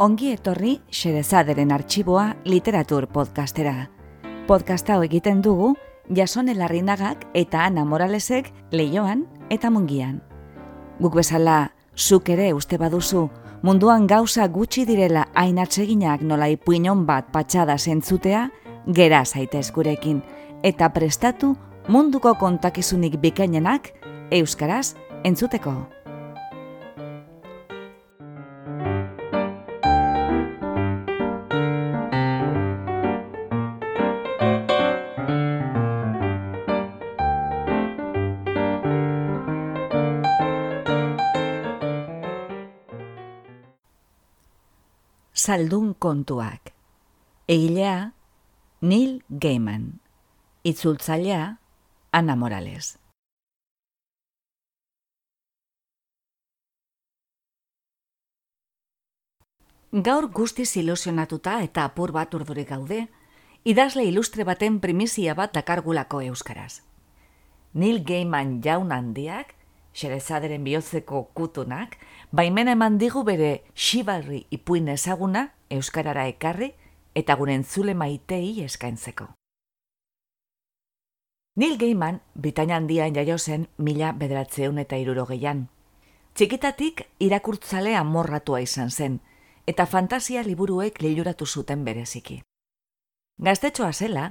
Ongi etorri Xerezaderen arxiboa literatur podcastera. Podcast hau egiten dugu Jasone Larrinagak eta Ana Moralesek leioan eta mungian. Guk bezala, zuk ere uste baduzu, munduan gauza gutxi direla hain atseginak nola ipuinon bat patxada zentzutea, gera zaitez gurekin, eta prestatu munduko kontakizunik bikainenak Euskaraz entzuteko. Saldun kontuak. Egilea, Neil Gaiman. Itzultzailea, Ana Morales. Gaur guztiz ilusionatuta eta apur bat urdurik gaude, idazle ilustre baten primizia bat dakargulako euskaraz. Neil Gaiman jaun handiak, xerezaderen bihotzeko kutunak, baimena eman digu bere xibarri ipuin ezaguna euskarara ekarri eta gure entzule maitei eskaintzeko. Neil Gaiman, Britania handian jaio zen mila bederatzeun eta irurogeian. Txikitatik irakurtzale amorratua izan zen, eta fantasia liburuek lehuratu zuten bereziki. Gaztetxoa zela,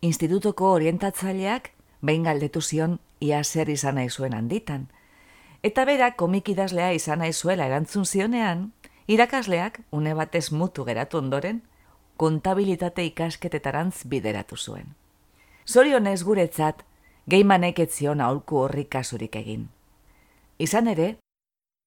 institutoko orientatzaileak behin galdetu zion ia zer izan nahi zuen handitan. Eta bera komik idazlea izan nahi zuela erantzun zionean, irakasleak une batez mutu geratu ondoren, kontabilitate ikasketetarantz bideratu zuen. Zorionez guretzat, geimanek etzion aholku horri kasurik egin. Izan ere,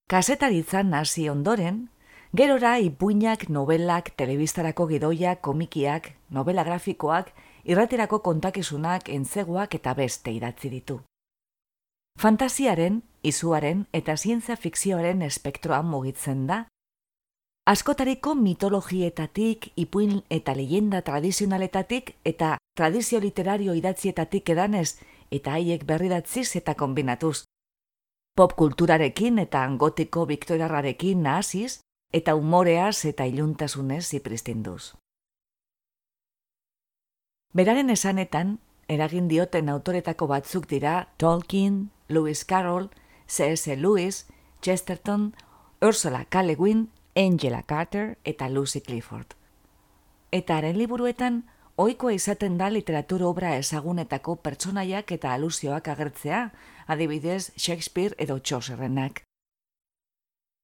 kasetaritzan hasi ondoren, gerora ipuinak, novelak, telebistarako gidoiak, komikiak, novela grafikoak, irraterako kontakizunak, entzegoak eta beste idatzi ditu. Fantasiaren, izuaren eta zientzia fikzioaren espektroan mugitzen da, askotariko mitologietatik, ipuin eta leyenda tradizionaletatik eta tradizio literario idatzietatik edanez eta haiek berridatziz eta kombinatuz. Pop kulturarekin eta gotiko viktoriarrarekin nahasiz eta umoreaz eta iluntasunez zipristinduz. Beraren esanetan, eragin dioten autoretako batzuk dira Tolkien, Lewis Carroll, C.S. Lewis, Chesterton, Ursula K. Le Guin, Angela Carter eta Lucy Clifford. Eta haren liburuetan, ohikoa izaten da literatur obra ezagunetako pertsonaiak eta alusioak agertzea, adibidez Shakespeare edo Chaucerrenak.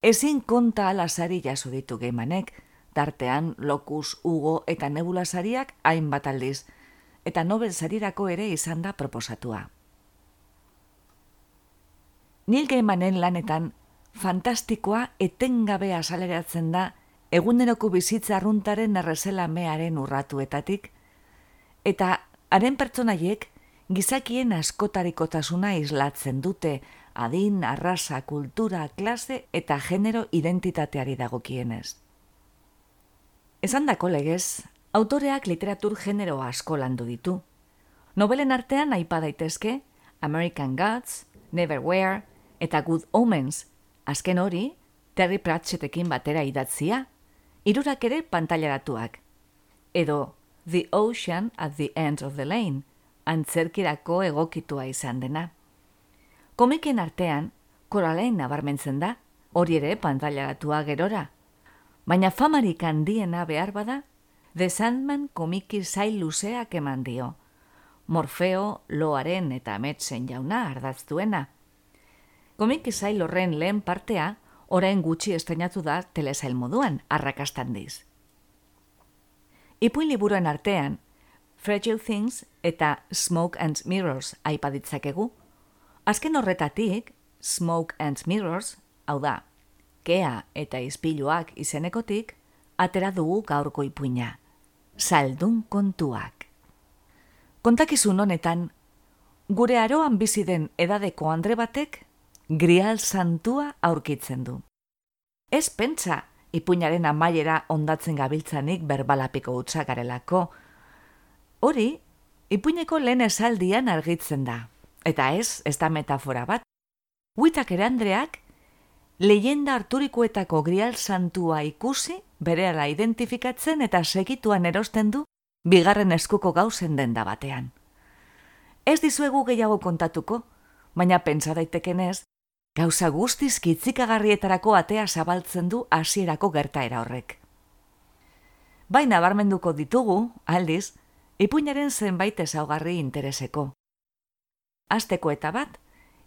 Ezin konta alasari jaso ditu geimanek, tartean Locus, Hugo eta Nebula sariak hainbat aldiz, eta Nobel sarirako ere izan da proposatua. Neil Gaimanen lanetan fantastikoa etengabe asaleratzen da eguneroko bizitza arruntaren errezela mearen urratuetatik, eta haren pertsonaiek gizakien askotarikotasuna islatzen dute adin, arrasa, kultura, klase eta genero identitateari dagokienez. Esan dako legez, autoreak literatur genero asko landu ditu. Nobelen artean aipa daitezke American Gods, Neverwhere eta Good Omens, azken hori, Terry Pratchettekin batera idatzia, irurak ere pantailaratuak. Edo The Ocean at the End of the Lane, antzerkirako egokitua izan dena. Komiken artean, koralein nabarmentzen da, hori ere pantailaratua gerora. Baina famarik handiena behar bada, The Sandman komiki zail luzeak eman dio. Morfeo, loaren eta ametsen jauna ardaztuena. Komiki zail horren lehen partea, orain gutxi estrenatu da telesail moduan, arrakastan diz. Ipuin liburuen artean, Fragile Things eta Smoke and Mirrors aipaditzakegu, Azken horretatik, Smoke and Mirrors, hau da, kea eta izpiluak izenekotik, atera dugu gaurko ipuina. Saldun kontuak. Kontakizun honetan, gure aroan bizi den edadeko andre batek, grial santua aurkitzen du. Ez pentsa, ipuinaren amaiera ondatzen gabiltzanik berbalapiko utzagarelako. Hori, ipuineko lehen esaldian argitzen da. Eta ez, ez da metafora bat. Huitak ere Andreak, leyenda arturikoetako grial santua ikusi, berehala identifikatzen eta segituan erosten du, bigarren eskuko gauzen denda batean. Ez dizuegu gehiago kontatuko, baina pentsa daitekenez, gauza guztiz kitzikagarrietarako atea zabaltzen du hasierako gertaera horrek. Baina barmenduko ditugu, aldiz, ipuinaren zenbait ezaugarri intereseko. Azteko eta bat,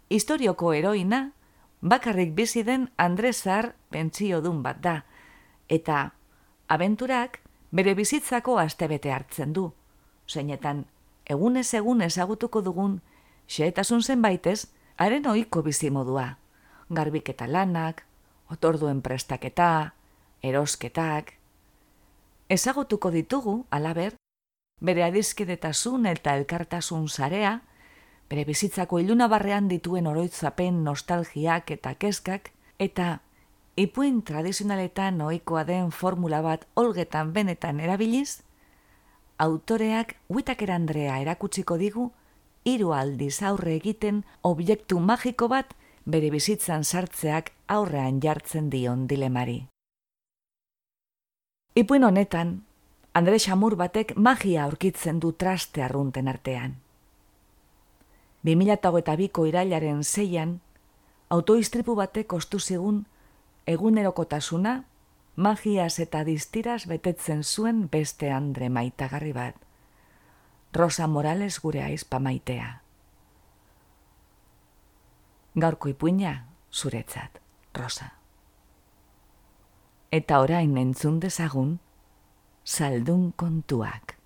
historioko heroina, bakarrik bizi den Andrezar pentsio dun bat da, eta abenturak bere bizitzako astebete hartzen du, zeinetan egunez egun ezagutuko dugun xeetasun zenbaitez, haren ohiko bizimodua, garbik eta lanak, otorduen prestaketa, erosketak. Ezagutuko ditugu, alaber, bere adizkidetasun eta elkartasun zarea, bere bizitzako iluna barrean dituen oroitzapen nostalgiak eta keskak, eta ipuin tradizionaletan ohikoa den formula bat olgetan benetan erabiliz, autoreak Whitaker Andrea erakutsiko digu hiru aldiz aurre egiten objektu magiko bat bere bizitzan sartzeak aurrean jartzen dion dilemari. Ipuin honetan, Andre Xamur batek magia aurkitzen du traste arrunten artean. 2008ko irailaren zeian, autoistripu batek ostu zigun egunerokotasuna magiaz eta diztiraz betetzen zuen beste Andre maitagarri bat. Rosa Morales gure aizpa maitea. Gaurko ipuina, zuretzat, Rosa. Eta orain entzun dezagun, saldun kontuak.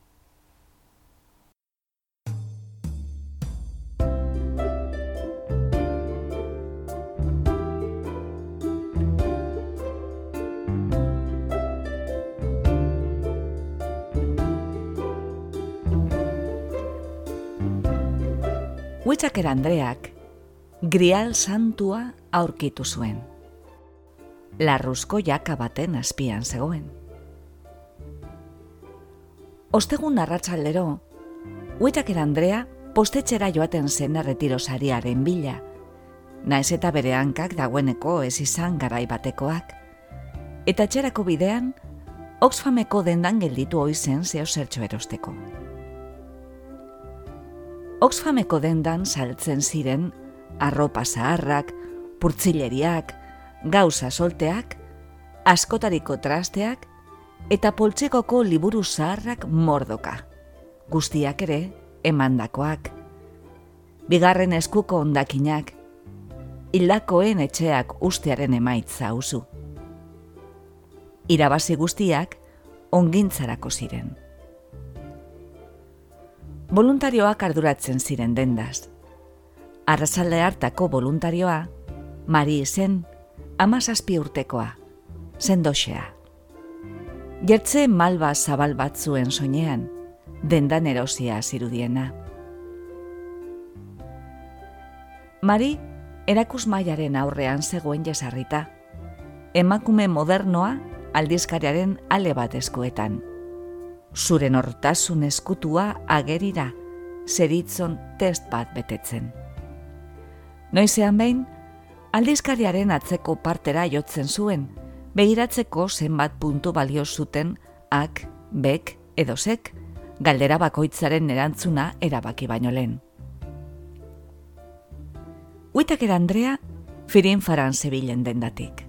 Huitzaker Andreak grial santua aurkitu zuen. Larruzko jaka baten azpian zegoen. Ostegun narratzaldero, Huitzaker Andrea postetxera joaten zen erretiro sariaren bila, naiz eta bere hankak dagoeneko ez izan garai batekoak. Eta txerako bidean, Oxfameko dendan gelditu oizen zeo zertxo erosteko. Oxfameko dendan saltzen ziren arropa zaharrak, purtzileriak, gauza solteak, askotariko trasteak eta poltsekoko liburu zaharrak mordoka. Guztiak ere, emandakoak. Bigarren eskuko ondakinak, hildakoen etxeak ustearen emaitza uzu. Irabazi guztiak, ongintzarako ziren voluntarioak arduratzen ziren dendaz. Arrazalde hartako voluntarioa, Mari zen, amazazpi urtekoa, zendoxea. Gertze malba zabal bat zuen soinean, dendan erosia zirudiena. Mari, erakus maiaren aurrean zegoen jesarrita, emakume modernoa aldizkariaren ale bat eskuetan zure nortasun eskutua agerira, zeritzon test bat betetzen. Noizean behin, aldizkariaren atzeko partera jotzen zuen, behiratzeko zenbat puntu balio zuten ak, bek edo sek, galdera bakoitzaren erantzuna erabaki baino lehen. Huitaker Andrea, firin faran zebilen dendatik.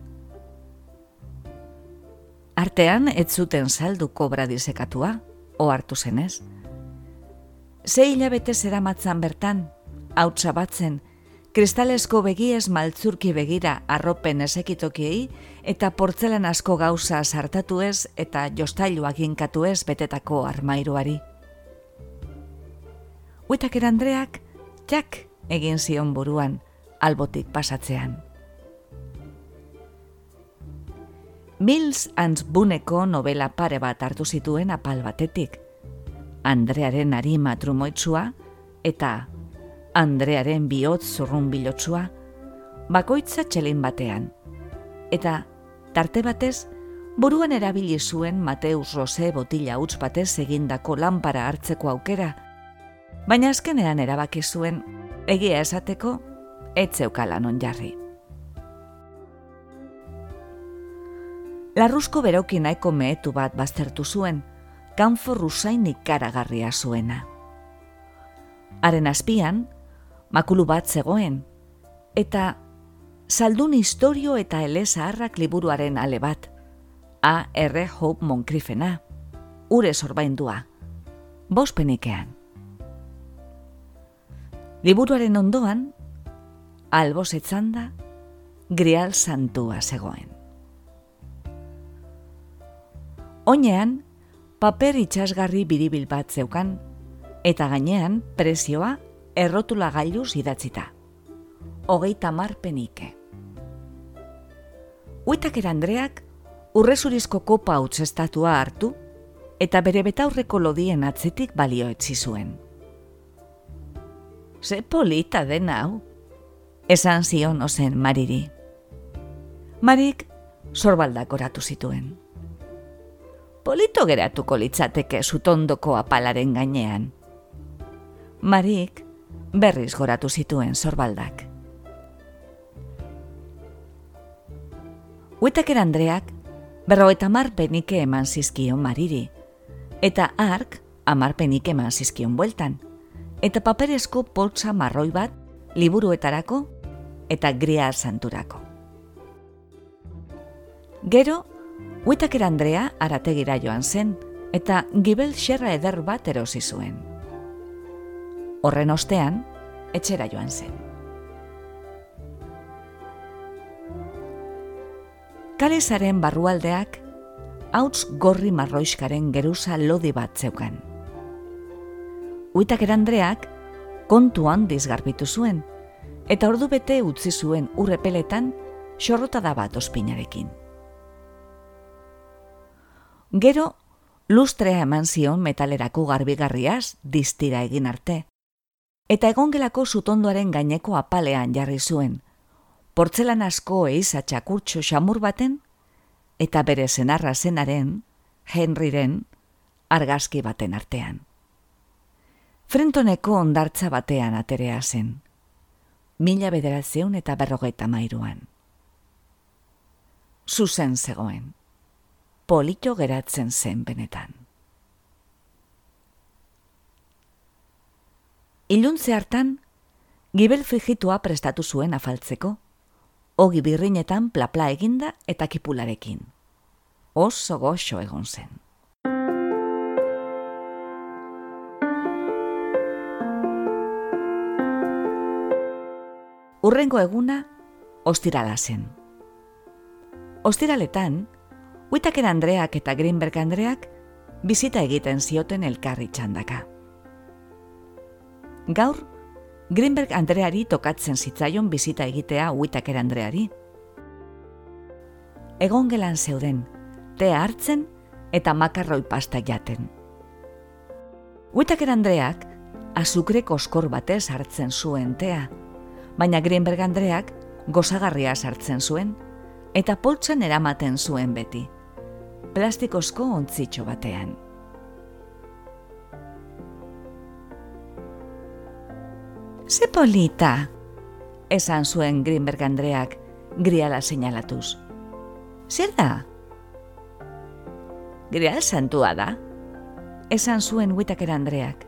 Artean ez zuten saldu kobra disekatua, o hartu zenez. Ze hilabete zera matzan bertan, hautsa batzen, kristalesko begiez maltzurki begira arropen ezekitokiei eta portzelan asko gauza sartatu ez eta jostailuak inkatu ez betetako armairuari. Huetaker Andreak, jak egin zion buruan, albotik pasatzean. Mills Ans Buneko novela pare bat hartu zituen apal batetik. Andrearen arima trumoitzua eta Andrearen bihotz zurrun bilotzua bakoitza txelin batean. Eta tarte batez, buruan erabili zuen Mateus Rose botila huts batez egindako lanpara hartzeko aukera, baina azkenean erabaki zuen egia esateko etzeukala non jarri. Larruzko beroki nahiko mehetu bat baztertu zuen, kanfor rusain ikaragarria zuena. Haren azpian, makulu bat zegoen, eta saldun historio eta eleza harrak liburuaren ale bat, A. R. Hope Moncrifena, ure zorbaindua, bospenikean. Liburuaren ondoan, albos etzanda, grial santua zegoen. Oinean, paper itxasgarri biribil bat zeukan, eta gainean prezioa errotula gailuz idatzita. Hogeita mar penike. Uitaker Andreak urrezurizko kopa utzestatua hartu, eta bere betaurreko lodien atzetik balioetzi zuen ze polita den hau, esan zion ozen mariri. Marik sorbaldak oratu zituen. Polito geratuko litzateke zutondoko apalaren gainean. Marik berriz goratu zituen sorbaldak. Uetaker Andreak berroeta marpenike eman zizkion mariri, eta ark amarpenike eman zizkion bueltan eta paperezko poltsa marroi bat liburuetarako eta gria santurako. Gero, Huitaker Andrea arategira joan zen eta gibel xerra eder bat erosi zuen. Horren ostean, etxera joan zen. Kalezaren barrualdeak, hauts gorri marroiskaren geruza lodi bat zeukan. Uitaker Andreak kontuan dizgarbitu zuen, eta ordu bete utzi zuen urrepeletan xorrota da bat ospinarekin. Gero, lustrea eman zion metalerako garbigarriaz distira egin arte, eta egongelako zutondoaren gaineko apalean jarri zuen, portzelan asko eiza txakurtxo xamur baten, eta bere zenarra zenaren, Henryren, argazki baten artean. Frentoneko ondartza batean aterea zen. Mila bederatzeun eta berrogeita mairuan. Zuzen zegoen. Polito geratzen zen benetan. Iluntze hartan, gibel frigitua prestatu zuen afaltzeko, ogi birrinetan plapla eginda eta kipularekin. Oso goxo egon zen. Urrengo eguna, ostirala zen. Ostiraletan, Huitaker Andreak eta Greenberg Andreak bizita egiten zioten elkarri txandaka. Gaur, Greenberg Andreari tokatzen zitzaion bizita egitea Huitaker Andreari. Egon gelan zeuden, tea hartzen eta makarroi pasta jaten. Huitaker Andreak, azukre koskor batez hartzen zuen tea, baina Greenberg Andreak gozagarria sartzen zuen eta poltsan eramaten zuen beti, plastikozko ontzitxo batean. Ze polita, esan zuen Greenberg Andreak griala seinalatuz. Zer da? Grial santua da, esan zuen Whitaker Andreak.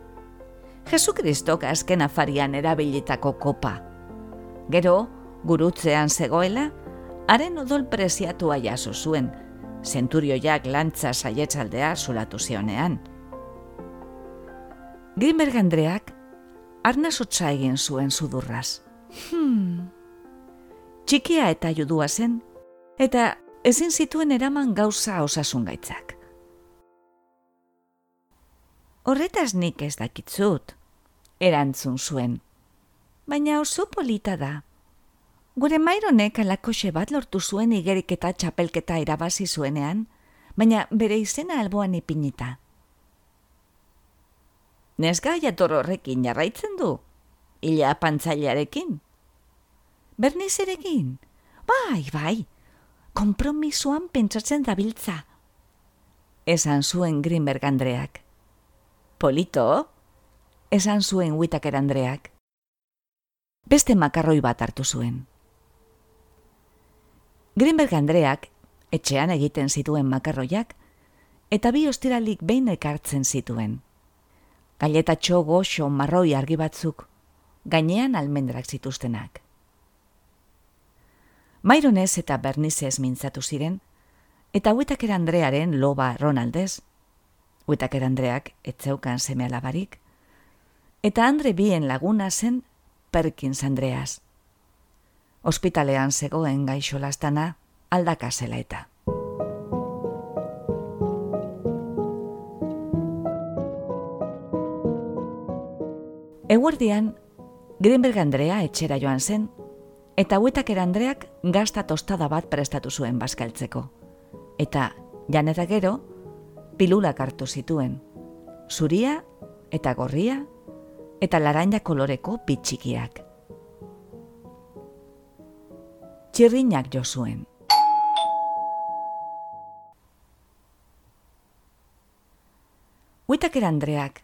Jesu Kristok azken afarian erabilitako kopa, Gero, gurutzean zegoela, haren odol preziatua jaso zuen, zenturioiak lantza saietzaldea zulatu zionean. Grimberg Andreak, arnazotza egin zuen sudurraz. Hmm. Txikia eta judua zen, eta ezin zituen eraman gauza osasun gaitzak. Horretaz nik ez dakitzut, erantzun zuen baina oso polita da. Gure maironek alakoxe bat lortu zuen igeriketa txapelketa irabazi zuenean, baina bere izena alboan ipinita. Nesga jator horrekin jarraitzen du, ila pantzailearekin. Bernizerekin, bai, bai, kompromisuan pentsatzen dabiltza. Esan zuen Greenberg Andreak. Polito? Esan zuen Whitaker Andreak beste makarroi bat hartu zuen. Greenberg Andreak etxean egiten zituen makarroiak, eta bi ostiralik behin ekartzen zituen. Galetatxo goxo marroi argi batzuk, gainean almendrak zituztenak. Maironez eta Bernizez mintzatu ziren, eta Huetaker Andrearen loba Ronaldez, Huetaker Andreak etzeukan seme alabarik, eta Andre bien laguna zen Perkins Andreas. Hospitalean zegoen gaixo lastana aldaka zela eta. Eguerdian, Greenberg Andrea etxera joan zen, eta huetaker Andreak gazta tostada bat prestatu zuen bazkaltzeko. Eta, janeta gero, pilulak hartu zituen. Zuria eta gorria eta laranja koloreko pitxikiak. Txirriñak jo zuen. Huitaker Andreak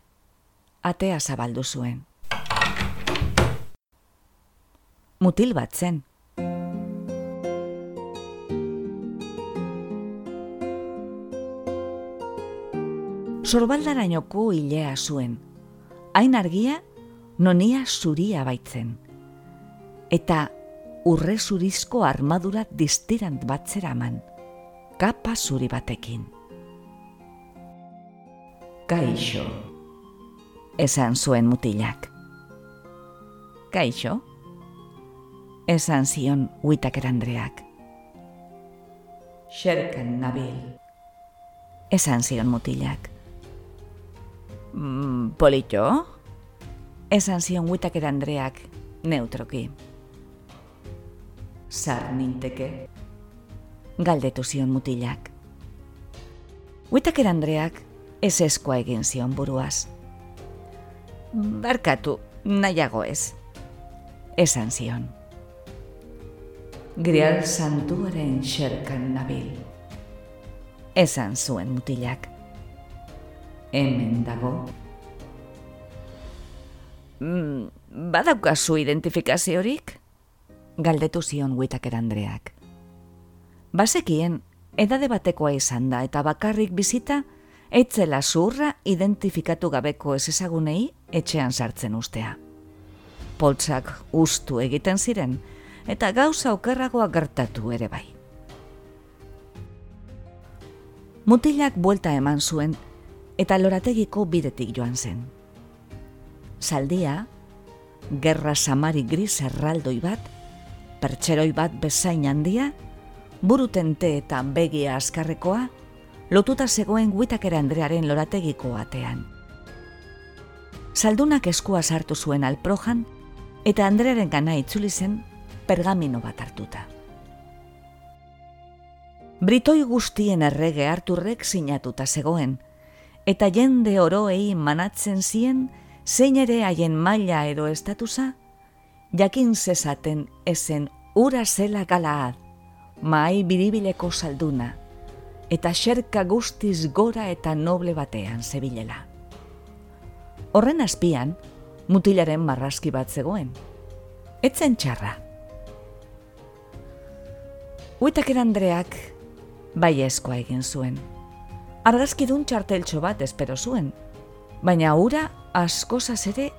atea zabaldu zuen. Mutil bat zen. Sorbaldarainoko hilea zuen. Hain argia nonia zuria baitzen. Eta urre zurizko armadura distirant bat zeraman, kapa zuri batekin. Kaixo, esan zuen mutilak. Kaixo, esan zion huitaker Andreak. Xerken nabil, esan zion mutilak. Mm, polito? esan zion guitaker Andreak neutroki. Zar ninteke? Galdetu zion mutilak. Guitaker Andreak ez eskoa egin zion buruaz. Barkatu, nahiago ez. Esan zion. Grial santuaren xerkan nabil. Esan zuen mutilak. Hemen dago Mm, badaukazu identifikaziorik? Galdetu zion guitaker Andreak. Basekien, edade batekoa izan da eta bakarrik bizita, etzela zurra identifikatu gabeko ez ezagunei etxean sartzen ustea. Poltsak ustu egiten ziren, eta gauza okerragoa gertatu ere bai. Mutilak buelta eman zuen, eta lorategiko bidetik joan zen saldia, gerra samari gris erraldoi bat, pertseroi bat bezain handia, burutente eta begia askarrekoa, lotuta zegoen guitakera Andrearen lorategiko atean. Saldunak eskua sartu zuen alprojan, eta Andrearen gana itzuli zen pergamino bat hartuta. Britoi guztien errege harturrek sinatuta zegoen, eta jende oroei manatzen zien zein ere haien maila edo estatusa, jakin zezaten ezen ura zela galaad, mai biribileko salduna, eta xerka guztiz gora eta noble batean zebilela. Horren azpian, mutilaren marraski bat zegoen. Etzen txarra. Uitaker Andreak bai eskoa egin zuen. Argazkidun txarteltxo bat espero zuen, baina ura askozaz ere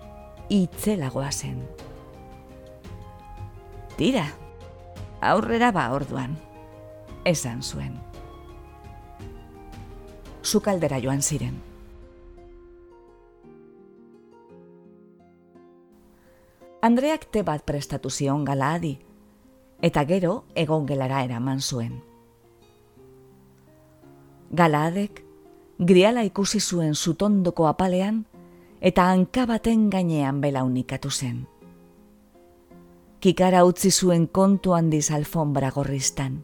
itzelagoa zen. Tira, aurrera ba orduan, esan zuen. Zukaldera joan ziren. Andreak te bat prestatu zion gala adi, eta gero egon gelara eraman zuen. Galaadek, griala ikusi zuen zutondoko apalean, eta hanka baten gainean belaunikatu zen. Kikara utzi zuen kontu handiz alfombra gorriztan.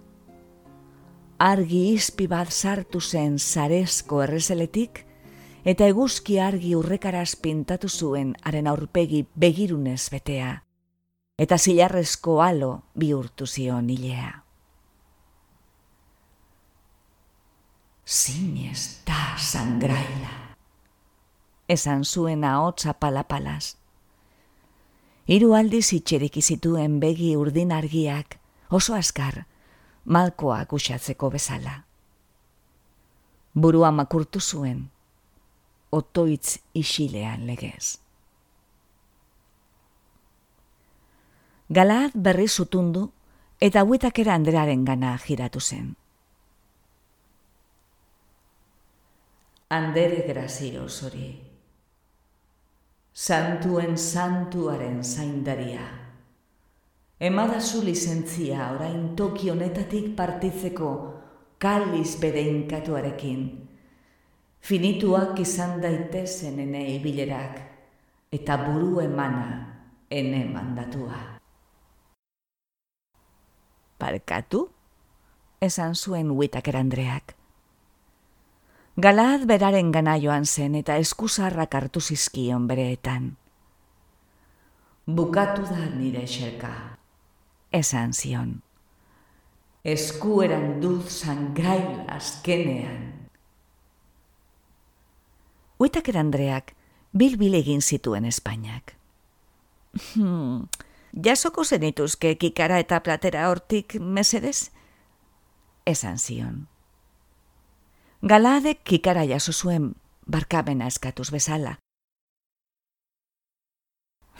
Argi izpi bat sartu zen zarezko errezeletik, eta eguzki argi urrekaraz pintatu zuen haren aurpegi begirunez betea, eta zilarrezko alo bihurtu zion hilea. Zinez da sangraila esan zuen ahotsa palapalaz. Hiru aldiz itxerik izituen begi urdin argiak, oso askar, malkoa guxatzeko bezala. Burua makurtu zuen, otoitz isilean legez. Galad berri zutundu eta huetakera Andrearen gana giratu zen. Andere grazio zori. Santuen santuaren zaindaria. Emadazu lizentzia orain toki honetatik partitzeko kaliz bedeinkatuarekin. Finituak izan daitezen ene ibilerak eta buru emana ene mandatua. Parkatu? Esan zuen huitak erandreak. Galad beraren gana joan zen eta eskusarrak hartu zizkion bereetan. Bukatu da nire xerka, esan zion. Eskueran duz zangrail azkenean. Uitak erandreak bil-bil egin zituen Espainiak. Hmm, jasoko zenituzke kikara eta platera hortik mesedez? Esan zion. Galadek kikara jaso zuen barkamena eskatuz bezala.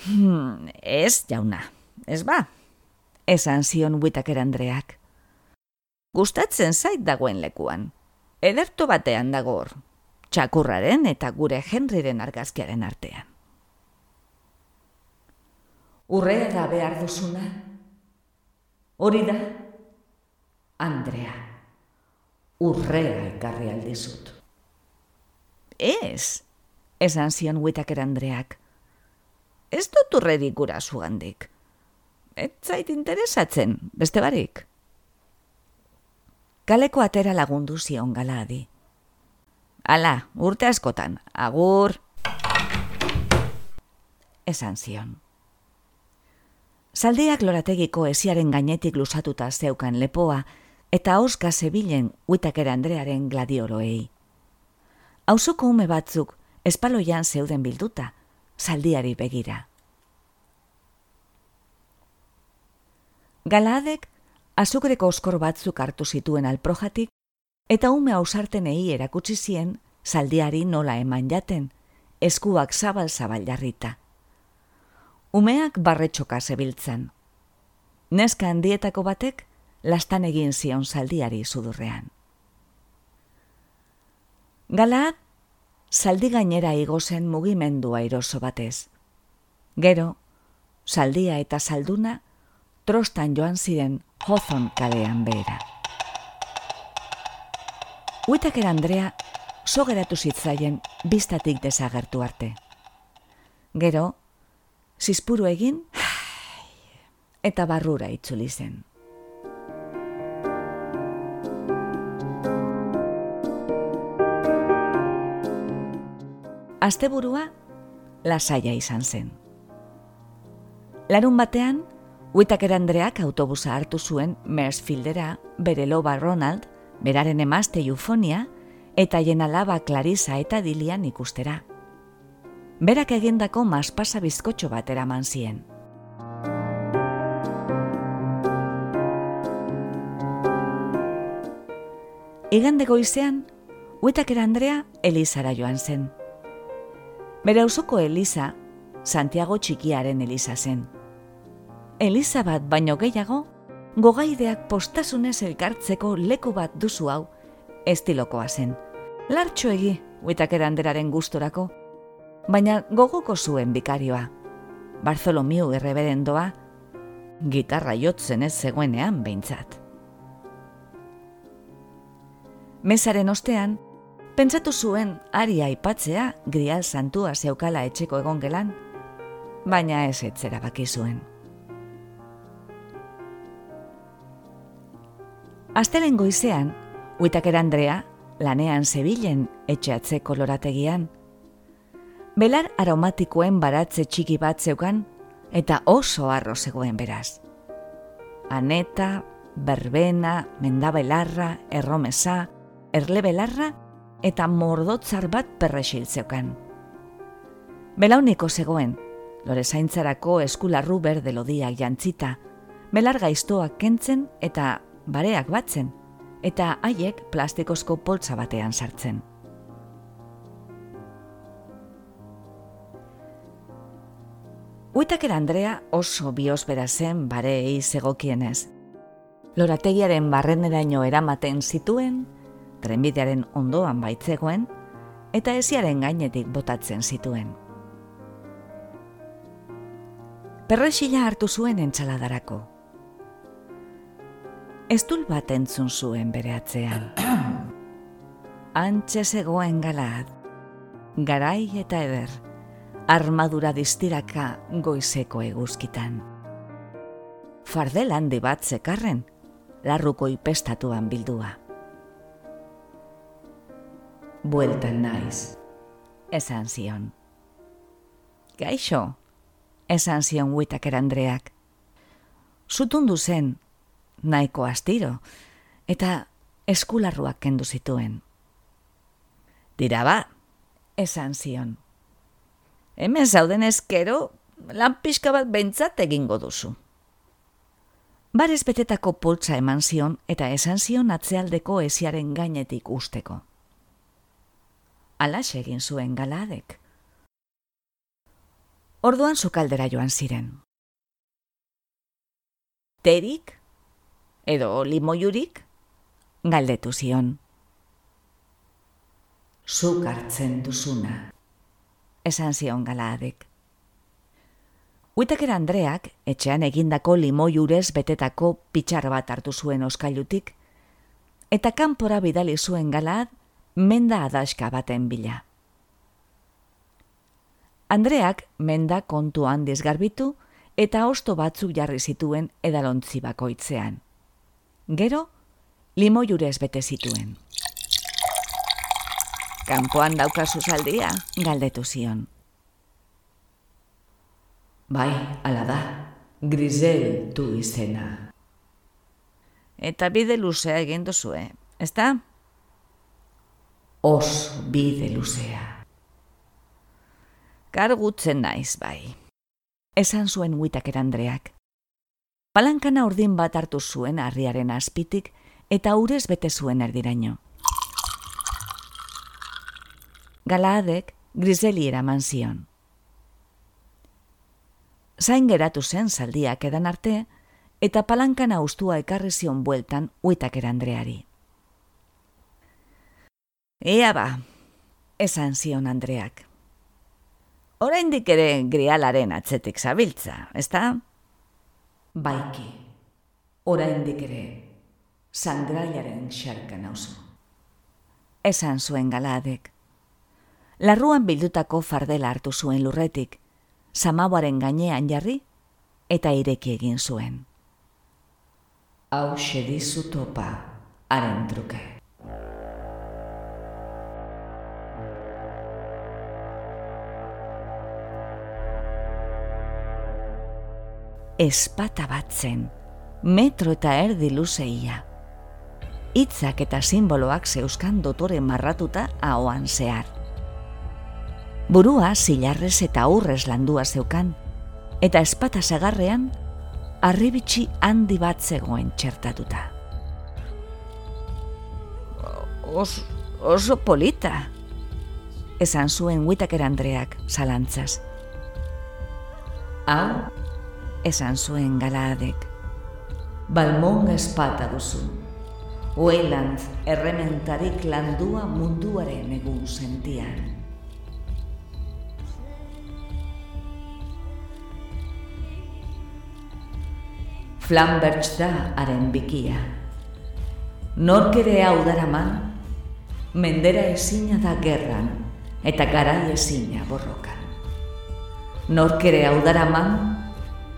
Hmm, ez, jauna, ez ba, esan zion buitaker Andreak. Gustatzen zait dagoen lekuan, ederto batean dagor, txakurraren eta gure Henryren argazkiaren artean. Urrea da behar duzuna? Hori da? Andrea urrea ekarri aldizut. Ez, esan zion huitaker Andreak. Ez dut urredik gura zugandik. Ez zait interesatzen, beste barik. Kaleko atera lagundu zion galadi. Ala, urte askotan, agur. Esan zion. Zaldiak lorategiko esiaren gainetik lusatuta zeukan lepoa, eta oska zebilen uitakera Andrearen gladioroei. Hauzoko ume batzuk espaloian zeuden bilduta, zaldiari begira. Galadek azukreko oskor batzuk hartu zituen alprojatik, eta ume ausartenei erakutsi zien zaldiari nola eman jaten, eskuak zabal-zabal jarrita. Umeak barretxoka zebiltzan. Neska handietako batek lastan egin zion zaldiari sudurrean. Galad, zaldi gainera igozen mugimendua eroso batez. Gero, zaldia eta zalduna, trostan joan ziren hozon kalean behera. Uitaker Andrea, sogeratu zitzaien biztatik desagertu arte. Gero, zizpuru egin, eta barrura itzuli zen. Asteburua lasaia izan zen. Larun batean, Whitaker Andreak autobusa hartu zuen Mersfieldera bere loba Ronald, beraren emazte Eufonia, eta jenalaba Clarissa eta Dilian ikustera. Berak egindako maspasa bizkotxo bat eraman zien. Igande goizean, Whitaker Andrea Elizara joan zen. Bere ausoko Eliza, Santiago txikiaren Eliza zen. Eliza bat baino gehiago, gogaideak postasunez elkartzeko leku bat duzu hau, estilokoa zen. Lartxo egi, huetak eranderaren gustorako, baina gogoko zuen bikarioa. Bartholomiu erreberendoa, gitarra jotzen ez zegoenean behintzat. Mesaren ostean, Pentsatu zuen ari aipatzea grial santua zeukala etxeko egon gelan, baina ez etzera baki zuen. Aztelen goizean, Huitaker Andrea lanean zebilen etxeatzeko lorategian. Belar aromatikoen baratze txiki bat zeukan eta oso arro zegoen beraz. Aneta, berbena, mendabelarra, erromesa, erlebelarra eta mordotzar bat perresiltzeukan. Belauniko zegoen, lore zaintzarako eskularru berde lodiak jantzita, belar gaiztoak kentzen eta bareak batzen, eta haiek plastikozko poltsa batean sartzen. Uitaker Andrea oso biosbera zen bareei zegokienez. Lorategiaren barreneraino eramaten zituen, trenbidearen ondoan baitzegoen, eta esiaren gainetik botatzen zituen. Perrexila hartu zuen entzaladarako. Estul bat entzun zuen bere atzean. Antxe zegoen galad, garai eta eder, armadura distiraka goizeko eguzkitan. Fardel handi bat zekarren, larruko ipestatuan bildua. Bueltan naiz, esan zion. Gaixo, esan zion huitaker Andreak. Zutundu zen, nahiko astiro, eta eskularruak kendu zituen. Dira ba, esan zion. Hemen zauden eskero, lan pixka bat bentsat egingo duzu. Barez betetako poltsa eman zion eta esan zion atzealdeko esiaren gainetik usteko. Alas egin zuen galadek. Orduan sukaldera joan ziren. Terik edo limoiurik? Galdetu zion. Zuk hartzen duzuna, esan zion galaadek. Uitakera Andreak, etxean egindako limoiurez betetako pitxar bat hartu zuen oskailutik, eta kanpora bidali zuen galaad, menda adaska baten bila. Andreak menda kontuan dizgarbitu eta osto batzuk jarri zituen edalontzi bakoitzean gero limo jurez bete zituen. Kanpoan daukazu zaldia, galdetu zion. Bai, ala da, grizel du izena. Eta bide luzea egin duzue, ezta? Os bide luzea. Kargutzen naiz, bai. Esan zuen huitak Andreak palankana urdin bat hartu zuen harriaren azpitik eta urez bete zuen erdiraino. Galaadek griseli eraman zion. Zain geratu zen zaldiak edan arte, eta palankana ustua ekarri zion bueltan uitak erandreari. Ea ba, esan zion Andreak. Oraindik ere grialaren atzetik zabiltza, ezta? baiki, oraindik ere, sangraiaren xarka nauzu. Esan zuen galadek. Larruan bildutako fardela hartu zuen lurretik, samaboaren gainean jarri, eta ireki egin zuen. Hau xedizu topa, haren truke. Espata bat zen, metro eta erdi luzeia. Itzak eta simboloak zeuskan dotore marratuta ahoan zehar. Burua zilarrez eta aurrez landua zeukan, eta espata zagarrean, arribitsi handi bat zegoen txertatuta. Os, oso polita, esan zuen huitaker Andreak zalantzaz. Hau, esan zuen galaadek. Balmon espata duzu. Oeland errementarik landua munduaren egun sentian. Flamberts da haren bikia. Nork ere hau daraman, mendera ezina da gerran, eta garai ezina borrokan. Nork ere hau daraman,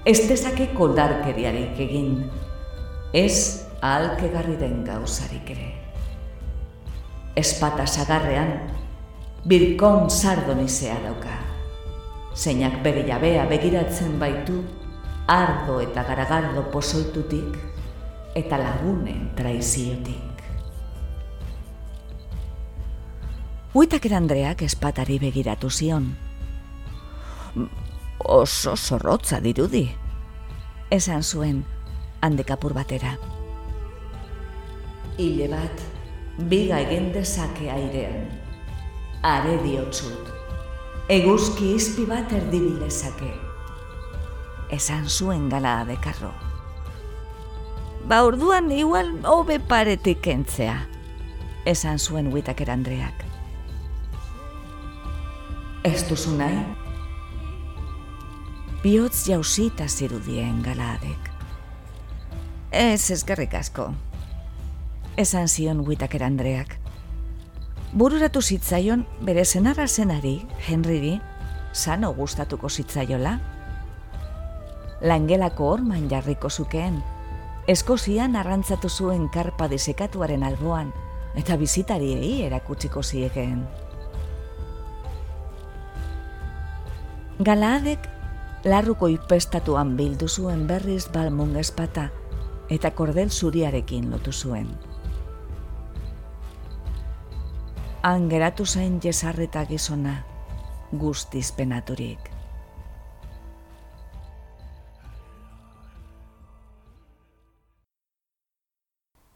ez dezake koldarkeriarik egin, ez ahalkegarri den gauzarik ere. Espata sagarrean, birkon sardonizea dauka. Zeinak bere jabea begiratzen baitu, ardo eta garagardo pozoitutik, eta lagunen traiziotik. Uitak erandreak espatari begiratu zion, oso zorrotza dirudi. Esan zuen, handekapur batera. hile bat, biga egin dezake airean. Are diotzut, eguzki izpi bat erdibilezake. Esan zuen gala dekarro. Ba orduan igual hobe paretik entzea, esan zuen huitaker Andreak. Ez duzu nahi? Biotz jausita zirudien galadek. Ez ezkerrik asko. Esan zion huitaker Andreak. Bururatu zitzaion bere zenarra zenari, Henryri, sano gustatuko zitzaiola. Langelako orman jarriko zukeen, eskozian arrantzatu zuen karpa disekatuaren alboan, eta bizitariei erakutsiko ziegen. Galaadek larruko ipestatuan bildu zuen berriz balmung espata eta kordel zuriarekin lotu zuen. Han geratu zain jesarreta gizona, guztiz penaturik.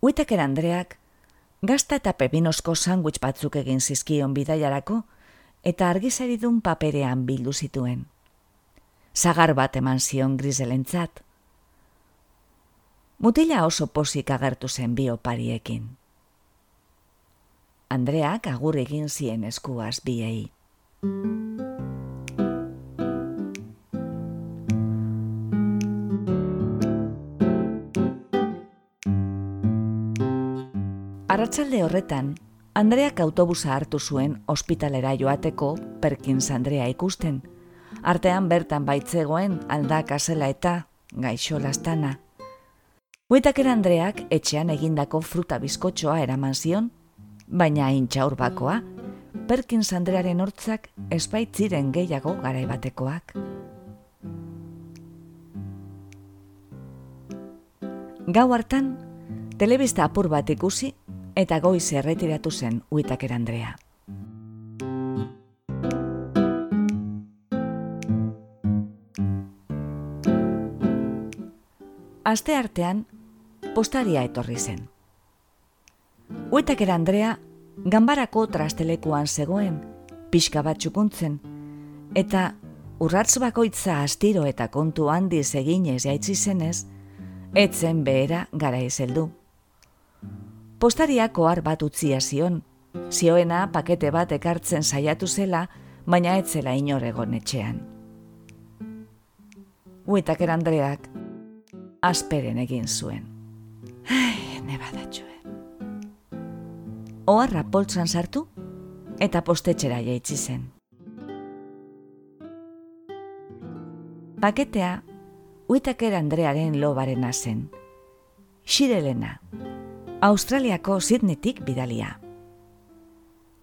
Uitaker Andreak, gazta eta pepinosko sandwich batzuk egin zizkion bidaiarako, eta argizaridun paperean bildu zituen. Zagar bat eman zion grizelentzat. Mutila oso posik agertu zen bi opariekin. Andreak agur egin zien eskuaz biei. Arratsalde horretan, Andreak autobusa hartu zuen ospitalera joateko Perkins Andrea ikusten. Artean bertan baitzegoen aldaka zela eta gaixo lastana. Huetaker Andreak etxean egindako fruta bizkotxoa eraman zion, baina intxaur bakoa, Perkins Andrearen hortzak espaitziren gehiago garaibatekoak. Gau hartan, telebista apur bat ikusi eta goiz erretiratu zen Uitaker Andrea. Aste artean, postaria etorri zen. Uitaker Andrea, ganbarako trastelekuan zegoen, pixka bat txukuntzen, eta urratz bakoitza astiro eta kontu handiz eginez jaitzi zenez, etzen behera gara izeldu postariak ohar bat utzia zion. Zioena pakete bat ekartzen saiatu zela, baina ez zela inor egon etxean. Huitaker Andreak asperen egin zuen. Ai, nebadatxue. Oharra poltsan sartu eta postetxera jaitsi zen. Paketea Huitaker Andrearen lobaren zen. Xirelena, Australiako Sydneytik bidalia.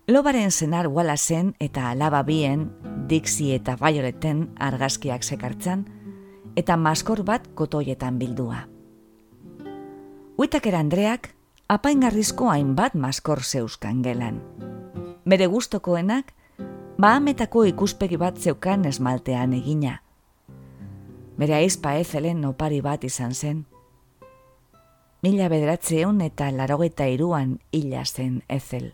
Lobaren zenar zen eta alaba bien, Dixie eta Violeten argazkiak sekartzan, eta maskor bat kotoietan bildua. Huitaker Andreak, apaingarrizko hainbat maskor zeuskan gelan. Bere gustokoenak, bahametako ikuspegi bat zeukan esmaltean egina. Bere aizpa ezelen opari bat izan zen, mila bedratzeon eta larogeta iruan hila zen ezel.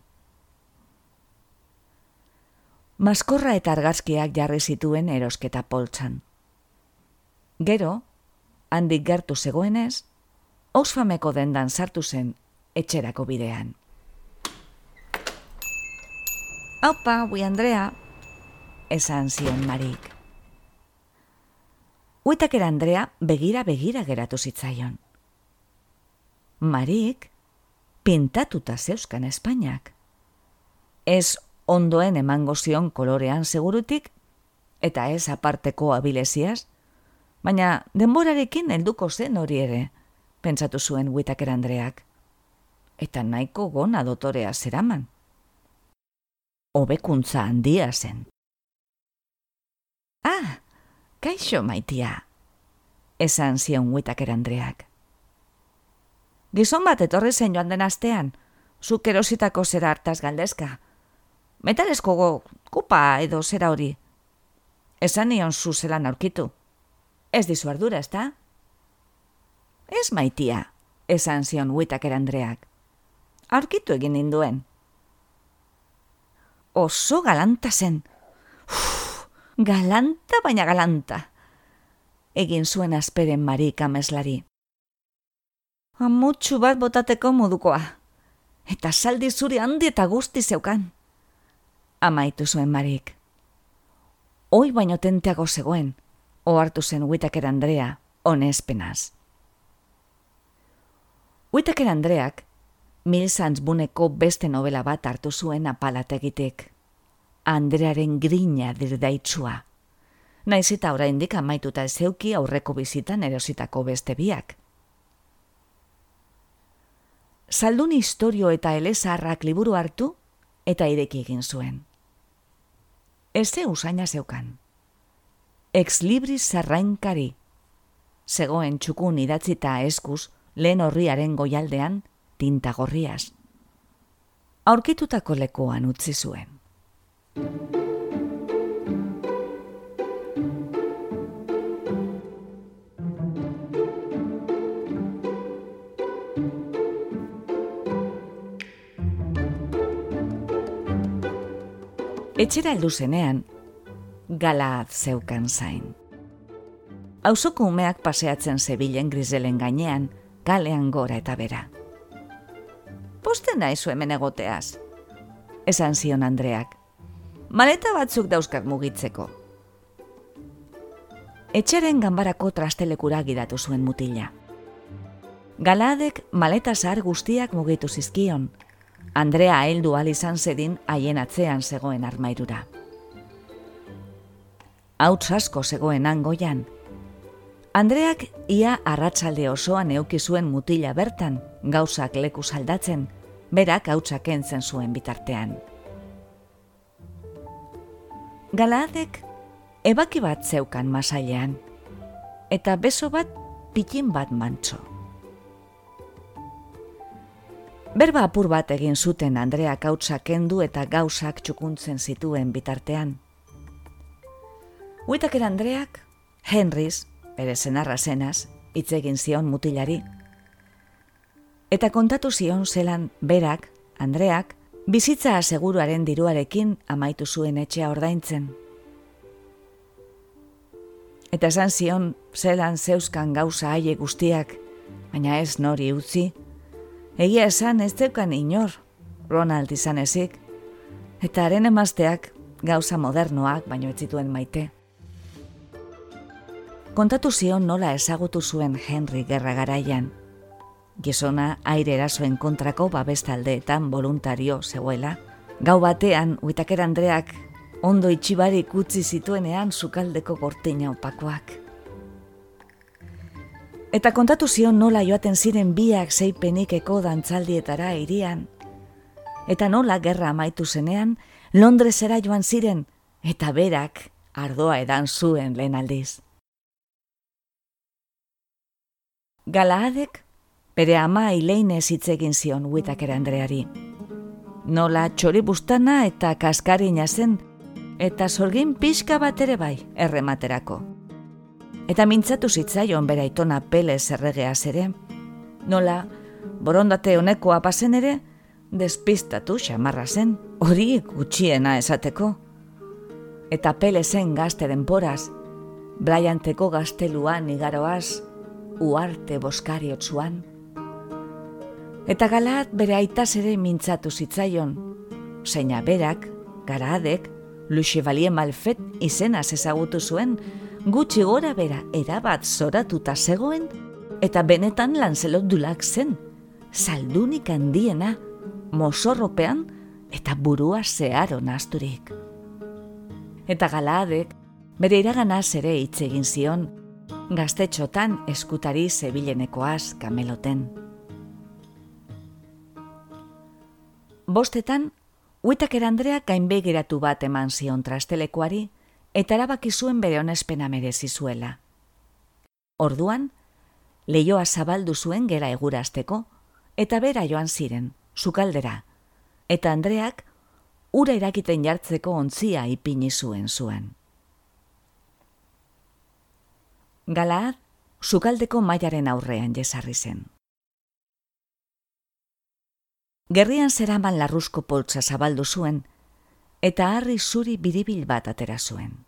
Maskorra eta argazkiak jarri zituen erosketa poltsan. Gero, handik gertu zegoenez, Oxfameko dendan sartu zen etxerako bidean. Aupa, bui Andrea, esan zion Marik. Uitakera Andrea begira-begira geratu zitzaion. Marik, pintatuta zeuskan Espainiak. Ez ondoen emango zion kolorean segurutik, eta ez aparteko abileziaz, baina denborarekin helduko zen hori ere, pentsatu zuen Whitaker Andreak. Eta nahiko gona dotorea zeraman. Hobekuntza handia zen. Ah, kaixo maitia, esan zion Whitaker Andreak. Gizon bat etorri zen joan den astean, zuk erositako zera hartaz galdezka. Metalesko go, kupa edo zera hori. Esan nion zu zelan aurkitu. Ez dizu ardura, ezta? Ez maitia, esan zion huitaker Andreak. Arkitu egin ninduen. Oso galanta zen. Uf, galanta baina galanta. Egin zuen azperen marik ameslari. Amutxu bat botateko modukoa. Eta saldi zuri handi eta guzti zeukan. Amaitu zuen marik. Hoi baino tenteago zegoen, ohartu zen Whitaker Andrea, honespenaz. Whitaker Andreak, Mil buneko beste novela bat hartu zuen apalategitek. Andrearen grina dirdaitzua. Naiz eta oraindik amaituta zeuki aurreko bizitan erositako beste biak. Zaldun historio eta elezarrak liburu hartu eta ireki egin zuen. Ez ze usaina zeukan. Ex libris zarrainkari. Zegoen txukun idatzita eskuz lehen horriaren goialdean tinta gorriaz. Aurkitutako lekoan utzi zuen. Etxera heldu zenean, galaat zeukan zain. Hauzoko umeak paseatzen zebilen grizelen gainean, kalean gora eta bera. Posten naizu hemen egoteaz, esan zion Andreak. Maleta batzuk dauzkat mugitzeko. Etxeren ganbarako trastelekura gidatu zuen mutila. Galadek maleta zahar guztiak mugitu zizkion, Andrea heldu al izan zedin haien atzean zegoen armairura. Hauts asko zegoen angoian. Andreak ia arratsalde osoan euki zuen mutila bertan, gauzak leku saldatzen, berak hautsak entzen zuen bitartean. Galadek ebaki bat zeukan masailean, eta beso bat pikin bat mantso. Berba apur bat egin zuten Andrea gautza kendu eta gauzak txukuntzen zituen bitartean. Huitaker Andreak, Henrys, bere zenarra zenaz, hitz egin zion mutilari. Eta kontatu zion zelan berak, Andreak, bizitza aseguruaren diruarekin amaitu zuen etxea ordaintzen. Eta esan zion zelan zeuskan gauza haie guztiak, baina ez nori utzi, Egia esan ez zeukan inor, Ronald izan ezik, eta haren emazteak gauza modernoak baino ez zituen maite. Kontatu zion nola ezagutu zuen Henry gerra garaian. Gizona aire erasoen kontrako babestaldeetan voluntario zegoela. Gau batean, Uitaker Andreak ondo itxibarik utzi zituenean sukaldeko gortina opakoak. Eta kontatu zion nola joaten ziren biak zeipenikeko dantzaldietara irian. Eta nola gerra amaitu zenean, Londresera joan ziren, eta berak ardoa edan zuen lehen aldiz. Galaadek, bere ama hileine zitzegin zion huitakera Andreari. Nola txori bustana eta kaskarina zen, eta sorgin pixka bat ere bai, errematerako eta mintzatu zitzaion bera itona pele zerregea ere. Nola, borondate honekoa pasen ere, despistatu xamarra zen, hori gutxiena esateko. Eta pele zen gazte denporaz, blaianteko gazteluan igaroaz, uarte boskari otzuan. Eta galat bere aitaz ere mintzatu zitzaion, zeina berak, garaadek, Luxe Valie Malfet izenaz ezagutu zuen, gutxi gora bera erabat zoratuta zegoen, eta benetan lanzelot dulak zen, saldunik handiena, mosorropean eta burua zeharo nasturik. Eta galadek, bere iraganaz ere hitz egin zion, gaztetxotan eskutari zebilenekoaz kameloten. Bostetan, Huitaker Andrea gainbegiratu bat eman zion trastelekoari, eta erabaki zuen bere honespena merezi zuela. Orduan, leioa zabaldu zuen gera egurazteko, eta bera joan ziren, sukaldera, eta Andreak ura irakiten jartzeko ontzia ipini zuen zuen. Galaad, sukaldeko mailaren aurrean jesarri zen. Gerrian zeraman larruzko poltsa zabaldu zuen, eta harri zuri biribil bat atera zuen.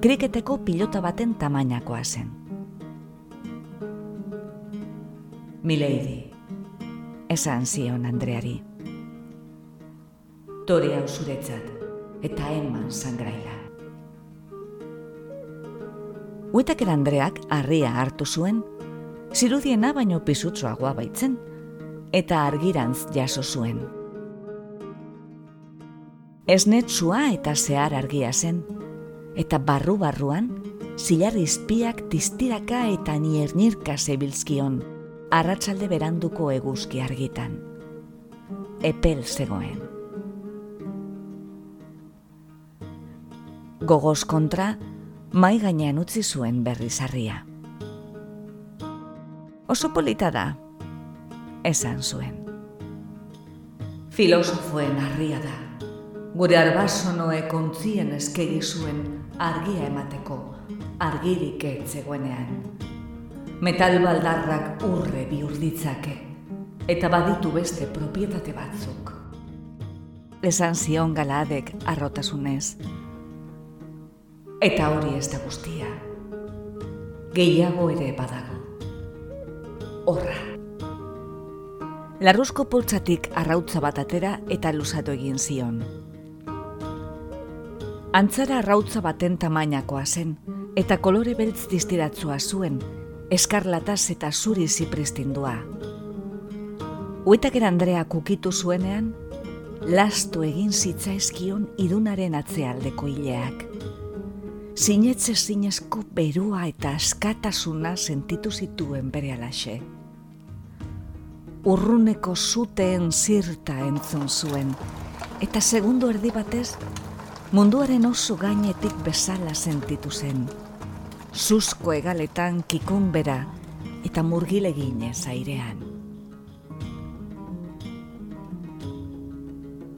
Kriketeko pilota baten tamainakoa zen. Milady, esan zion Andreari. Tori hau zuretzat, eta eman sangraila. Uitaker Andreak harria hartu zuen, zirudiena baino pisutsoagoa baitzen, eta argirantz jaso zuen. Esnetzua eta zehar argia zen, eta barru-barruan, zilar izpiak tistiraka eta niernirka zebilzkion, arratsalde beranduko eguzki argitan. Epel zegoen. Gogoz kontra, mai gainean utzi zuen berrizarria. Oso polita da, esan zuen. Filosofoen harria da, gure arbasonoe kontzien eskegi zuen argia emateko, argirik etzegoenean. Metal baldarrak urre bihurditzake, eta baditu beste propietate batzuk. Esan zion galadek arrotasunez, Eta hori ez da guztia. Gehiago ere badago. Horra. Larruzko poltsatik arrautza bat atera eta lusatu egin zion. Antzara arrautza baten tamainakoa zen, eta kolore beltz distiratzua zuen, eskarlataz eta zuri zipristindua. Uetak Andrea kukitu zuenean, lastu egin zitzaizkion idunaren atzealdeko hileak sinetze zinezko berua eta askatasuna sentitu zituen bere alaxe. Urruneko zuteen zirta entzun zuen, eta segundu erdi batez, munduaren oso gainetik bezala sentitu zen. Zuzko egaletan kikun bera eta murgilegine zairean.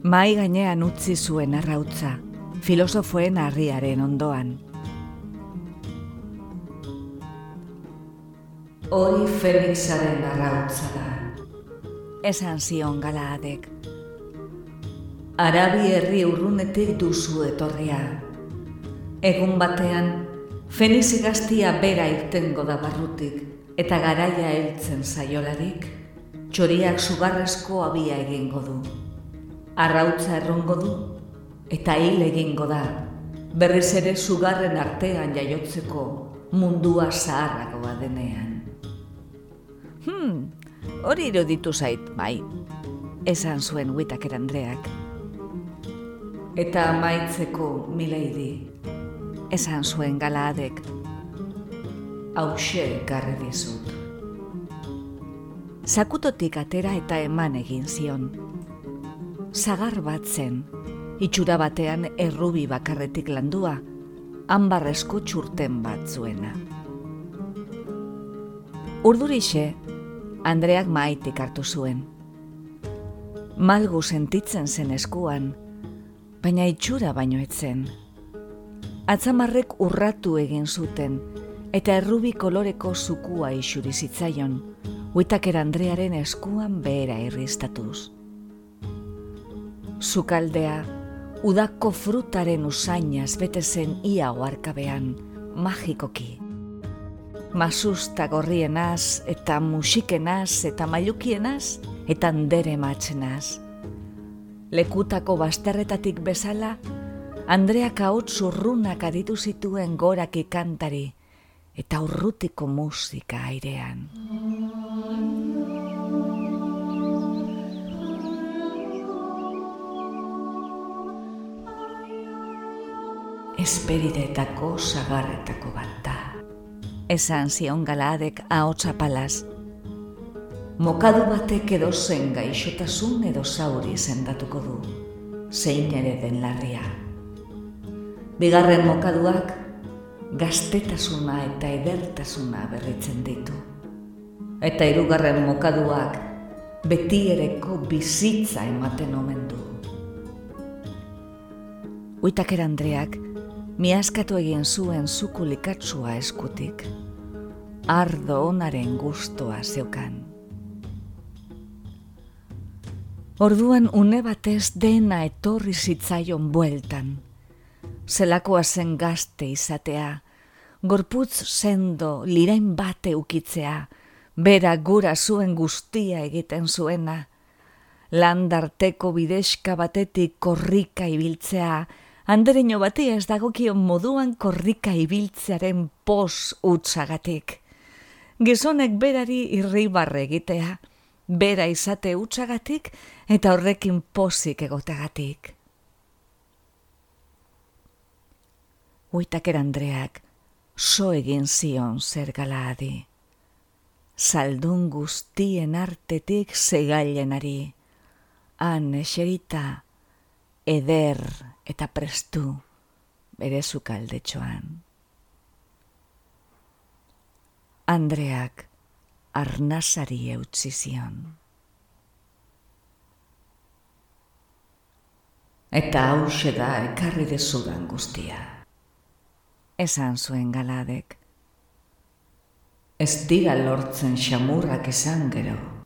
Mai gainean utzi zuen arrautza, filosofoen harriaren ondoan. Hori Felixaren arrautza da. Esan zion galaadek. Arabi herri urrunetik duzu etorria. Egun batean, Felix gaztia bera irtengo da barrutik, eta garaia heltzen zaiolarik, txoriak sugarrezko abia egingo du. Arrautza errongo du, eta hil egingo da, berriz ere sugarren artean jaiotzeko mundua zaharragoa denean. Hmm, hori iruditu zait, bai, esan zuen Whitaker Andreak. Eta maitzeko, milady, esan zuen galaadek, hause garri dizut. Zakutotik atera eta eman egin zion. Zagar bat zen, itxura batean errubi bakarretik landua, hanbarrezko txurten bat zuena. Urdurixe, Andreak maitik hartu zuen. Malgu sentitzen zen eskuan, baina itxura baino etzen. Atzamarrek urratu egin zuten, eta errubi koloreko zukua isuri zitzaion, huitaker Andrearen eskuan behera irriztatuz. Zukaldea, udako frutaren usainaz bete zen ia oarkabean, magikoki masusta gorrienaz, eta musikenaz, eta mailukienaz, eta andere matzenaz. Lekutako basterretatik bezala, Andreak haut zurrunak aditu zituen gorak ikantari, eta urrutiko musika airean. Esperiretako sagarretako bat da esan zion galaadek ahotsa palaz. Mokadu batek edo zen gaixotasun edo zauri sendatuko du, zein ere den larria. Bigarren mokaduak gaztetasuna eta edertasuna berritzen ditu. Eta hirugarren mokaduak betiereko bizitza ematen omen du. Uitaker Andreak miaskatu egin zuen zukulikatsua eskutik. ardo onaren gustoa zeukan. Orduan une batez dena etorri zitzaion bueltan. Zelakoa zen gazte izatea, gorputz sendo lirain bate ukitzea, bera gura zuen guztia egiten zuena, landarteko bideska batetik korrika ibiltzea, andereño bati ez dagokion moduan korrika ibiltzearen pos utzagatik. Gizonek berari irribarre egitea, bera izate utzagatik eta horrekin pozik egotegatik. Uitaker Andreak, so egin zion zer galadi. Saldun guztien artetik segailenari. Han eserita, eder eta prestu bere zukaldetxoan. Andreak arnazari eutzi zion. Eta hause da ekarri dezudan guztia esan zuen galadek. Ez dira lortzen xamurrak esan gero.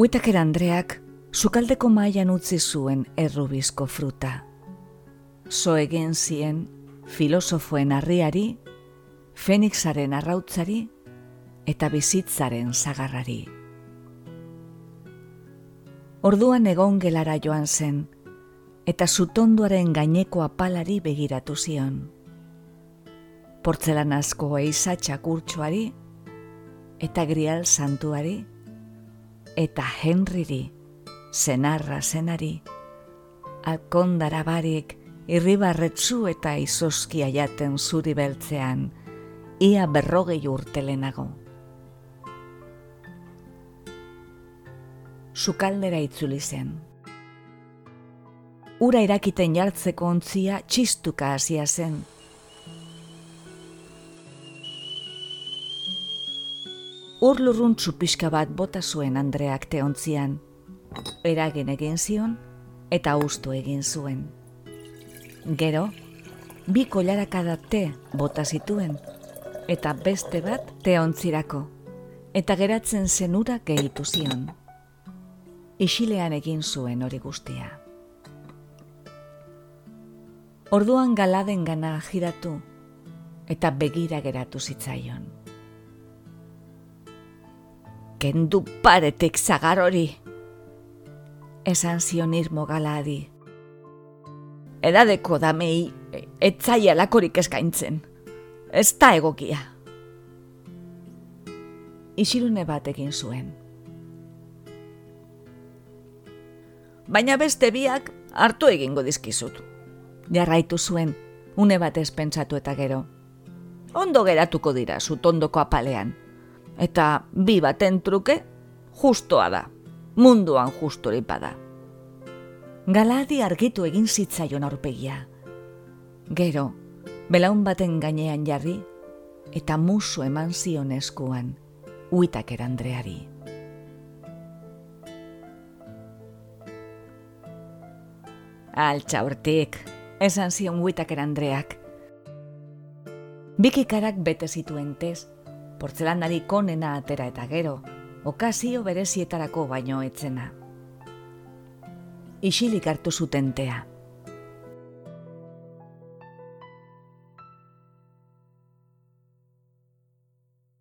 Uitaker Andreak sukaldeko mailan utzi zuen errubizko fruta. So egin zien filosofoen harriari, Fenixaren arrautzari eta bizitzaren zagarrari. Orduan egon gelara joan zen, eta zutonduaren gaineko apalari begiratu zion. Portzelanazko eiza txakurtxoari, eta grial santuari, eta Henryri, zenarra zenari, alkondara barik, irribarretzu eta izoskia jaten zuri beltzean, ia berrogei urtelenago. Sukaldera itzuli zen ura irakiten jartzeko ontzia txistuka hasia zen. Urlurrun txupiska bat bota zuen Andreak teontzian. Eragin egin zion eta ustu egin zuen. Gero, bi kolarakada te bota zituen eta beste bat teontzirako eta geratzen zenura gehitu zion. Isilean egin zuen hori guztia. Orduan galaden gana jiratu eta begira geratu zitzaion. Kendu paretek zagar hori, esan zion irmo galadi. Edadeko damei etzaia lakorik eskaintzen, ez da egokia. Isilune bat egin zuen. Baina beste biak hartu egingo dizkizutu jarraitu zuen, une batez pentsatu eta gero. Ondo geratuko dira zutondoko apalean. Eta bi baten truke, justoa da, munduan justorik bada. Galadi argitu egin zitzaion aurpegia. Gero, belaun baten gainean jarri, eta musu eman zion eskuan, uitaker Andreari. Altxa urtik, esan zion guitaker Andreak. Bikikarak bete zituen tez, portzelanari konena atera eta gero, okazio berezietarako baino etzena. Isilik hartu zuten tea.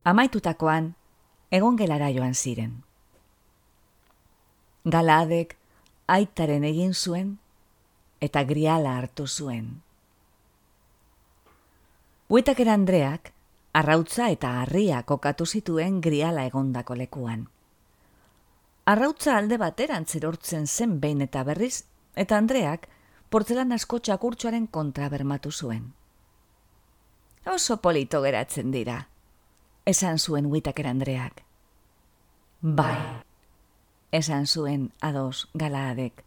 Amaitutakoan, egon gelara joan ziren. Galadek, aitaren egin zuen, eta griala hartu zuen. Buetaker Andreak, arrautza eta harria kokatu zituen griala egondako lekuan. Arrautza alde bateran zerortzen zen behin eta berriz, eta Andreak portzelan asko txakurtxoaren kontra bermatu zuen. Oso polito geratzen dira, esan zuen Whitaker Andreak. Bai, esan zuen ados galaadek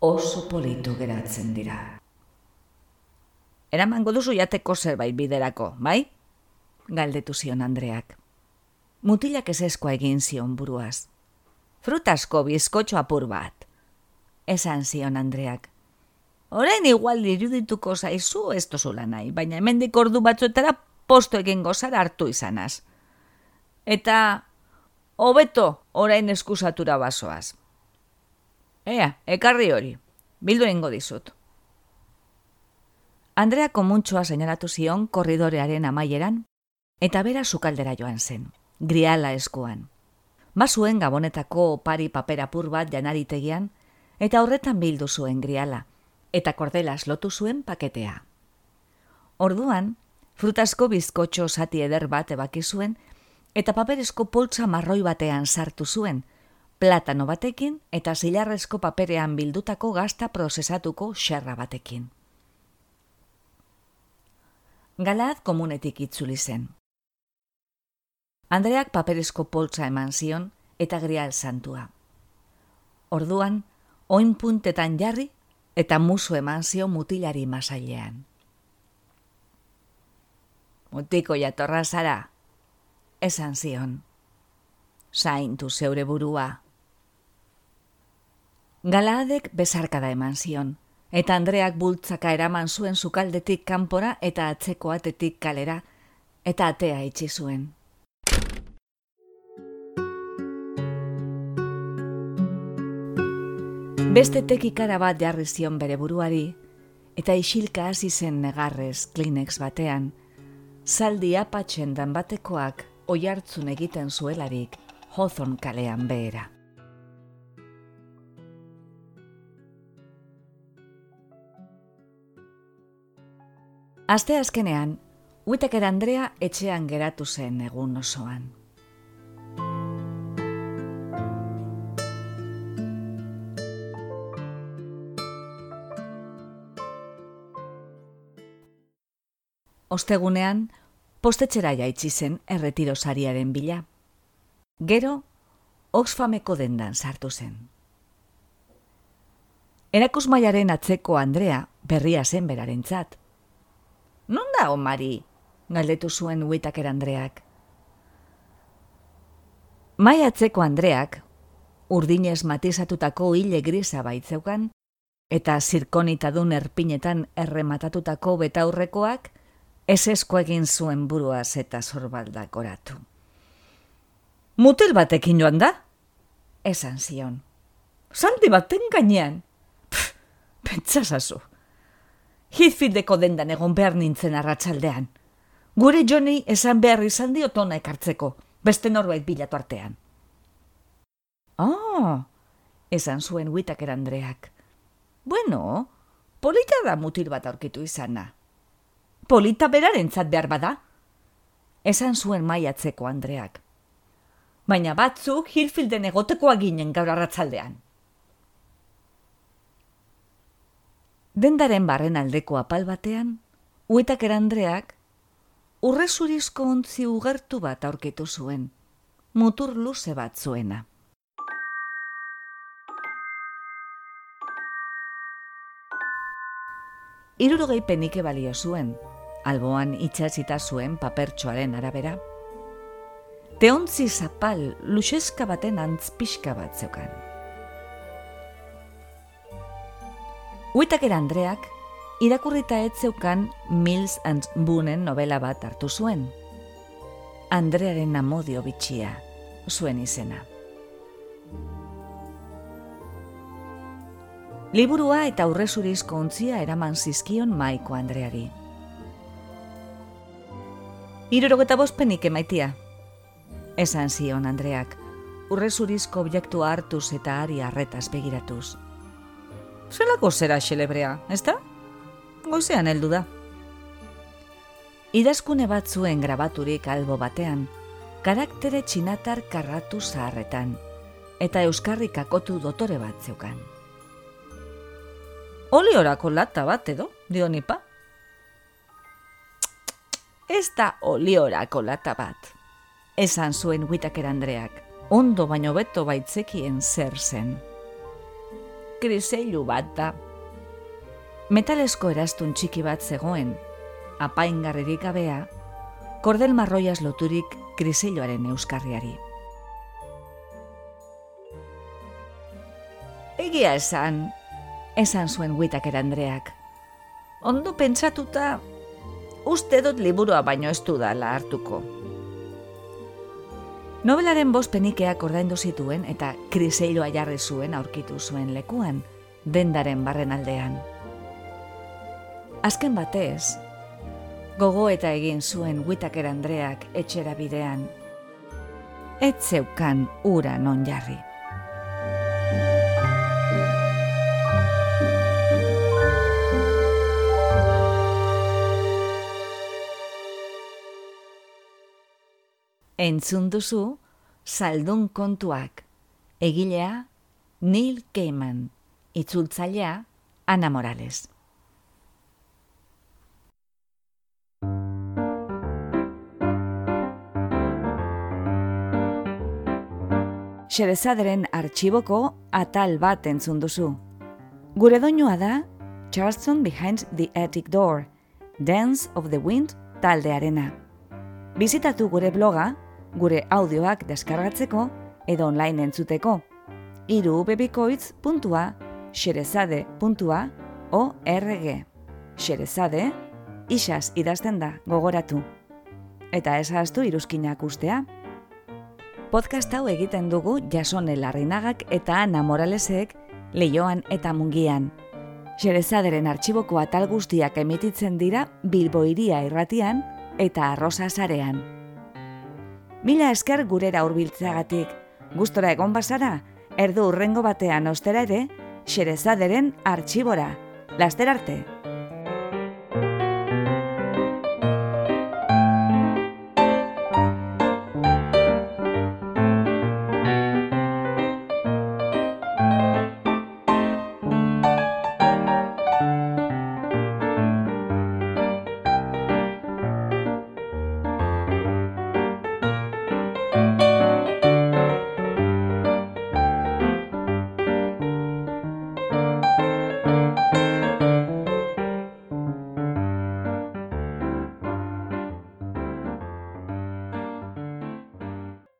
oso polito geratzen dira. Eraman duzu jateko zerbait biderako, bai? Galdetu zion Andreak. Mutilak ez eskoa egin zion buruaz. Frutasko bizkotxo apur bat. Esan zion Andreak. Orain igual irudituko zaizu ez tozula nahi, baina hemendik ordu batzuetara posto egin gozara hartu izanaz. Eta hobeto orain eskusatura basoaz. Ea, ekarri hori, bildu ingo dizut. Andrea komuntxoa seinalatu zion korridorearen amaieran, eta bera sukaldera joan zen, griala eskuan. Basuen gabonetako pari paperapur bat janaritegian, eta horretan bildu zuen griala, eta kordelas lotu zuen paketea. Orduan, frutasko bizkotxo zati eder bat ebaki zuen, eta paperezko poltsa marroi batean sartu zuen, platano batekin eta zilarrezko paperean bildutako gazta prozesatuko xerra batekin. Galad komunetik itzuli zen. Andreak paperezko poltsa eman zion eta grial santua. Orduan, oin puntetan jarri eta musu eman zio mutilari masailean. Mutiko jatorra zara, esan zion. Zaintu zeure burua. Galaadek bezarkada eman zion, eta Andreak bultzaka eraman zuen sukaldetik kanpora eta atzeko atetik kalera, eta atea itxi zuen. Beste tekikara bat jarri zion bere buruari, eta isilka hasi zen negarrez Kleenex batean, zaldi apatzen dan batekoak oihartzun egiten zuelarik Hawthorne kalean behera. Aste azkenean, Whittaker Andrea etxean geratu zen egun osoan. Ostegunean, postetxera jaitsi zen erretiro sariaren bila. Gero, Oxfameko dendan sartu zen. Erakus maiaren atzeko Andrea berria zen beraren txat. Non da, Omari? galdetu zuen huitaker Andreak. Mai atzeko Andreak, urdinez matizatutako hile grisa baitzeukan, eta zirkonitadun erpinetan errematatutako betaurrekoak, ez esko egin zuen buruaz eta zorbaldak oratu. Mutel batekin joan da? Esan zion. Zaldi baten gainean? Pentsasazu. Heathfieldeko dendan egon behar nintzen arratsaldean. Gure Johnny esan behar izan diotona ekartzeko, beste norbait bilatu artean. Oh, esan zuen Whittaker Andreak. Bueno, polita da mutil bat aurkitu izana polita beraren behar bada. Esan zuen maiatzeko Andreak. Baina batzuk Hilfielden egotekoa ginen gaur arratzaldean. Dendaren barren aldeko apal batean, uetak Andreak urrezurizko ontzi ugertu bat aurkitu zuen, mutur luze bat zuena. Irurogei penike balio zuen, alboan itxasita zuen papertxoaren arabera. Teontzi zapal luxeska baten antzpiska bat zeukan. Uitaker Andreak, irakurrita ez zeukan Mills and Boonen novela bat hartu zuen. Andrearen amodio bitxia, zuen izena. Liburua eta aurrezurizko ontzia eraman zizkion maiko Andreari. Irurogeta bospenik emaitia. Esan zion Andreak, urre zurizko objektua hartuz eta ari arretaz begiratuz. Zelako zera xelebrea, ez da? Goizean heldu da. Idazkune bat zuen grabaturik albo batean, karaktere txinatar karratu zaharretan, eta euskarri kakotu dotore bat zeukan. Oliorako lata bat edo, dionipa? Ez da oliorako lata bat. Esan zuen Whittaker Andreak, ondo baino beto baitzekien zer zen. Kriseilu bat da. Metalesko erastun txiki bat zegoen, apaingarririk gabea, kordel marroiaz loturik kriseiloaren euskarriari. Egia esan, esan zuen Whittaker Andreak. Ondo pentsatuta, uste dut liburua baino ez du dala hartuko. Nobelaren bost penikeak ordaindu zituen eta kriseiloa jarri zuen aurkitu zuen lekuan, dendaren barren aldean. Azken batez, gogo eta egin zuen Whittaker Andreak etxera bidean. Ez zeukan ura non jarri. Entzun duzu, saldun kontuak. Egilea, Neil Gaiman. Itzultzailea, Ana Morales. Xerezaderen artxiboko atal bat entzun duzu. Gure doinua da, Charleston Behind the Attic Door, Dance of the Wind taldearena. Bizitatu gure bloga, gure audioak deskargatzeko edo online entzuteko. Iru xerezade.org Xerezade, isaz idazten da, gogoratu. Eta ezaztu iruzkinak ustea. Podcast hau egiten dugu jasone larrinagak eta Ana Moralesek leioan eta mungian. Xerezaderen artxiboko atal guztiak emititzen dira Bilboiria irratian eta Arrosa zarean. Mila esker gurera hurbiltzeagatik. Gustora egon bazara, erdu urrengo batean ostera ere, xerezaderen artxibora. Laster arte!